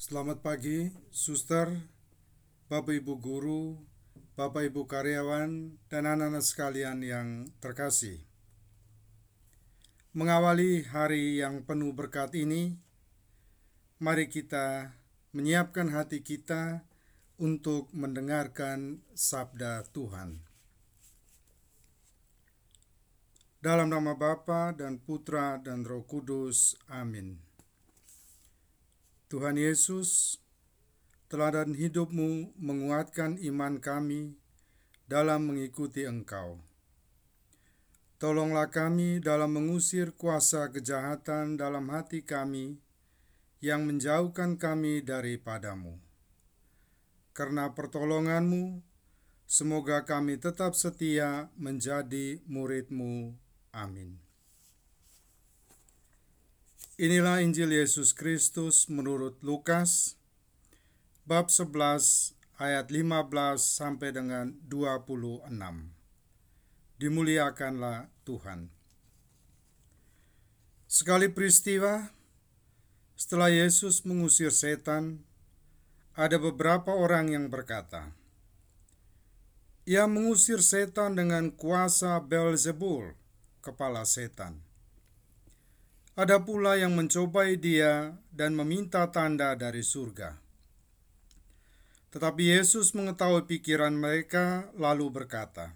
Selamat pagi, suster, Bapak Ibu guru, Bapak Ibu karyawan, dan anak-anak sekalian yang terkasih. Mengawali hari yang penuh berkat ini, mari kita menyiapkan hati kita untuk mendengarkan sabda Tuhan. Dalam nama Bapa dan Putra dan Roh Kudus. Amin. Tuhan Yesus, teladan hidupmu menguatkan iman kami dalam mengikuti Engkau. Tolonglah kami dalam mengusir kuasa kejahatan dalam hati kami yang menjauhkan kami daripadamu. Karena pertolonganmu, semoga kami tetap setia menjadi muridmu. Amin. Inilah Injil Yesus Kristus menurut Lukas bab 11 ayat 15 sampai dengan 26. Dimuliakanlah Tuhan. Sekali peristiwa setelah Yesus mengusir setan, ada beberapa orang yang berkata, "Ia mengusir setan dengan kuasa Beelzebul, kepala setan." Ada pula yang mencobai dia dan meminta tanda dari surga. Tetapi Yesus mengetahui pikiran mereka, lalu berkata,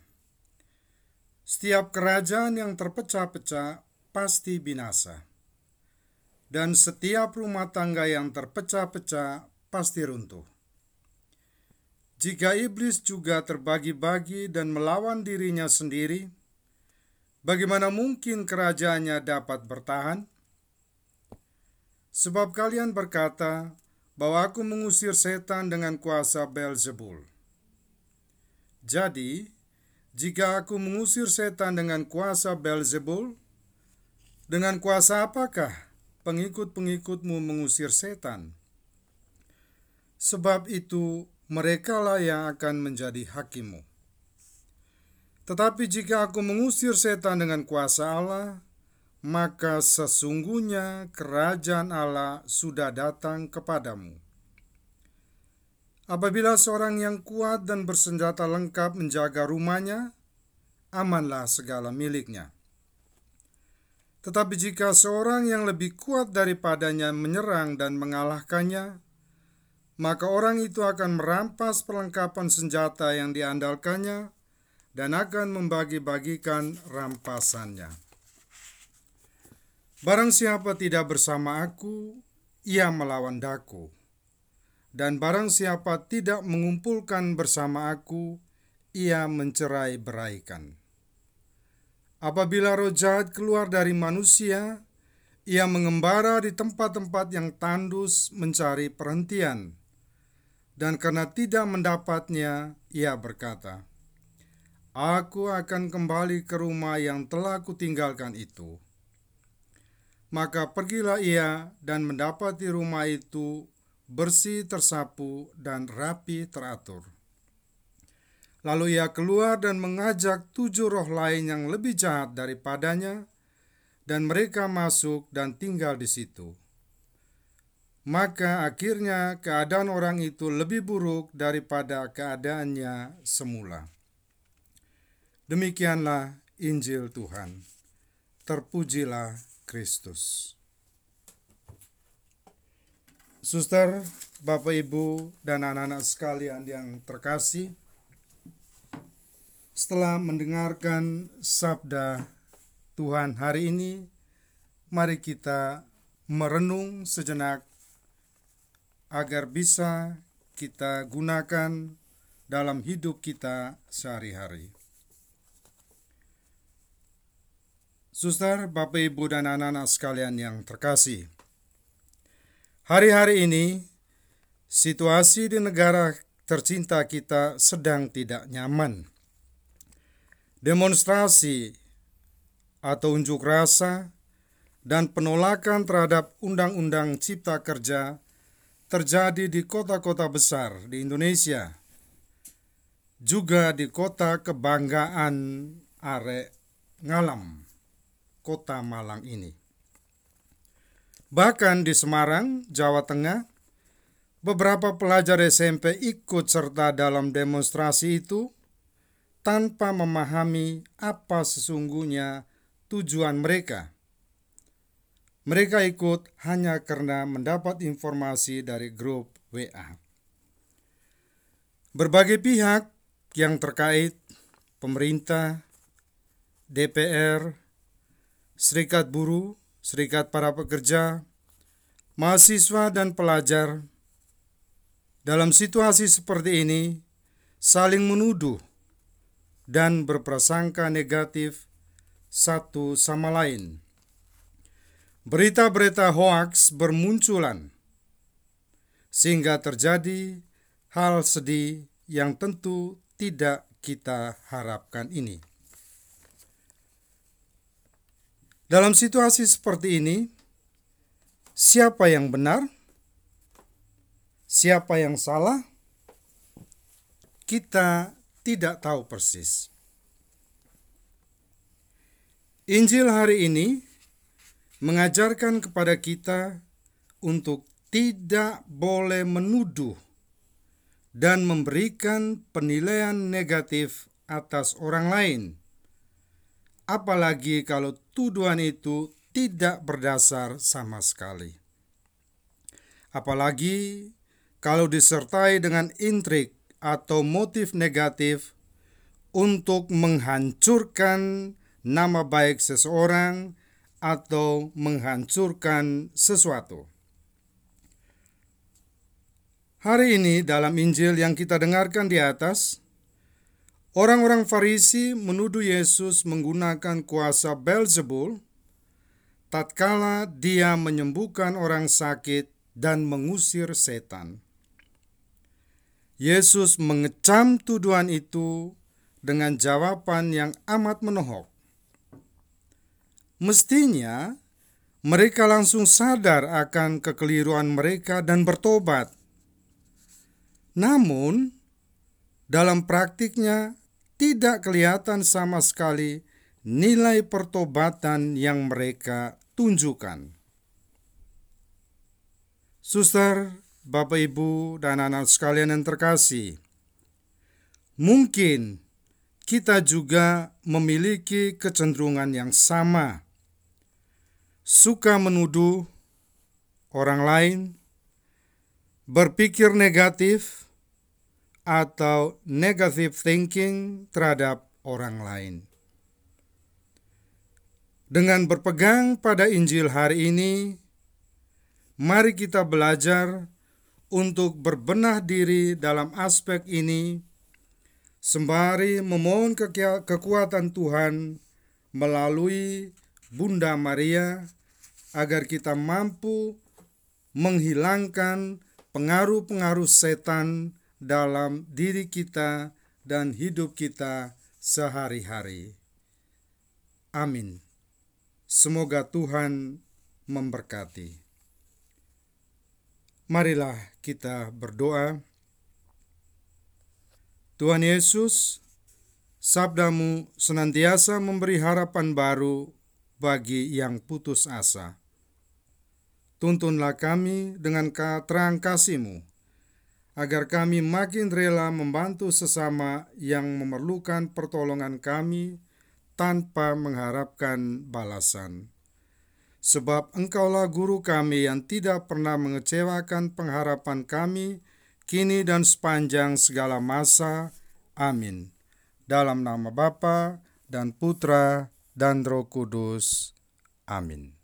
"Setiap kerajaan yang terpecah-pecah pasti binasa, dan setiap rumah tangga yang terpecah-pecah pasti runtuh. Jika iblis juga terbagi-bagi dan melawan dirinya sendiri, Bagaimana mungkin kerajaannya dapat bertahan? Sebab kalian berkata bahwa aku mengusir setan dengan kuasa Beelzebul. Jadi, jika aku mengusir setan dengan kuasa Beelzebul, dengan kuasa apakah pengikut-pengikutmu mengusir setan? Sebab itu, merekalah yang akan menjadi hakimu. Tetapi jika aku mengusir setan dengan kuasa Allah, maka sesungguhnya kerajaan Allah sudah datang kepadamu. Apabila seorang yang kuat dan bersenjata lengkap menjaga rumahnya, amanlah segala miliknya. Tetapi jika seorang yang lebih kuat daripadanya menyerang dan mengalahkannya, maka orang itu akan merampas perlengkapan senjata yang diandalkannya dan akan membagi-bagikan rampasannya. Barang siapa tidak bersama aku, ia melawan daku. Dan barang siapa tidak mengumpulkan bersama aku, ia mencerai beraikan. Apabila roh jahat keluar dari manusia, ia mengembara di tempat-tempat yang tandus mencari perhentian. Dan karena tidak mendapatnya, ia berkata, Aku akan kembali ke rumah yang telah kutinggalkan itu. Maka pergilah ia dan mendapati rumah itu bersih tersapu dan rapi teratur. Lalu ia keluar dan mengajak tujuh roh lain yang lebih jahat daripadanya, dan mereka masuk dan tinggal di situ. Maka akhirnya keadaan orang itu lebih buruk daripada keadaannya semula. Demikianlah Injil Tuhan. Terpujilah Kristus. Suster, Bapak Ibu, dan anak-anak sekalian yang terkasih, setelah mendengarkan sabda Tuhan hari ini, mari kita merenung sejenak agar bisa kita gunakan dalam hidup kita sehari-hari. Suster, Bapak, Ibu, dan anak-anak sekalian yang terkasih. Hari-hari ini, situasi di negara tercinta kita sedang tidak nyaman. Demonstrasi atau unjuk rasa dan penolakan terhadap Undang-Undang Cipta Kerja terjadi di kota-kota besar di Indonesia, juga di kota kebanggaan Are Ngalam kota Malang ini. Bahkan di Semarang, Jawa Tengah, beberapa pelajar SMP ikut serta dalam demonstrasi itu tanpa memahami apa sesungguhnya tujuan mereka. Mereka ikut hanya karena mendapat informasi dari grup WA. Berbagai pihak yang terkait, pemerintah, DPR, serikat buruh, serikat para pekerja, mahasiswa, dan pelajar, dalam situasi seperti ini saling menuduh dan berprasangka negatif satu sama lain. Berita-berita hoaks bermunculan, sehingga terjadi hal sedih yang tentu tidak kita harapkan ini. Dalam situasi seperti ini, siapa yang benar, siapa yang salah, kita tidak tahu persis. Injil hari ini mengajarkan kepada kita untuk tidak boleh menuduh dan memberikan penilaian negatif atas orang lain, apalagi kalau tuduhan itu tidak berdasar sama sekali. Apalagi kalau disertai dengan intrik atau motif negatif untuk menghancurkan nama baik seseorang atau menghancurkan sesuatu. Hari ini, dalam Injil yang kita dengarkan di atas, orang-orang Farisi menuduh Yesus menggunakan kuasa Belzebul tatkala Dia menyembuhkan orang sakit dan mengusir setan. Yesus mengecam tuduhan itu dengan jawaban yang amat menohok. Mestinya mereka langsung sadar akan kekeliruan mereka dan bertobat. Namun, dalam praktiknya tidak kelihatan sama sekali nilai pertobatan yang mereka tunjukkan. Suster, Bapak, Ibu, dan anak sekalian yang terkasih, mungkin kita juga memiliki kecenderungan yang sama suka menuduh orang lain, berpikir negatif, atau negative thinking terhadap orang lain. Dengan berpegang pada Injil hari ini, mari kita belajar untuk berbenah diri dalam aspek ini, sembari memohon kekuatan Tuhan melalui Bunda Maria agar kita mampu menghilangkan pengaruh-pengaruh setan dalam diri kita dan hidup kita sehari-hari. Amin. Semoga Tuhan memberkati. Marilah kita berdoa. Tuhan Yesus, sabdamu senantiasa memberi harapan baru bagi yang putus asa. Tuntunlah kami dengan keterang kasih-Mu, agar kami makin rela membantu sesama yang memerlukan pertolongan kami tanpa mengharapkan balasan. Sebab Engkaulah guru kami yang tidak pernah mengecewakan pengharapan kami, kini dan sepanjang segala masa. Amin. Dalam nama Bapa dan Putra dan Roh Kudus. Amin.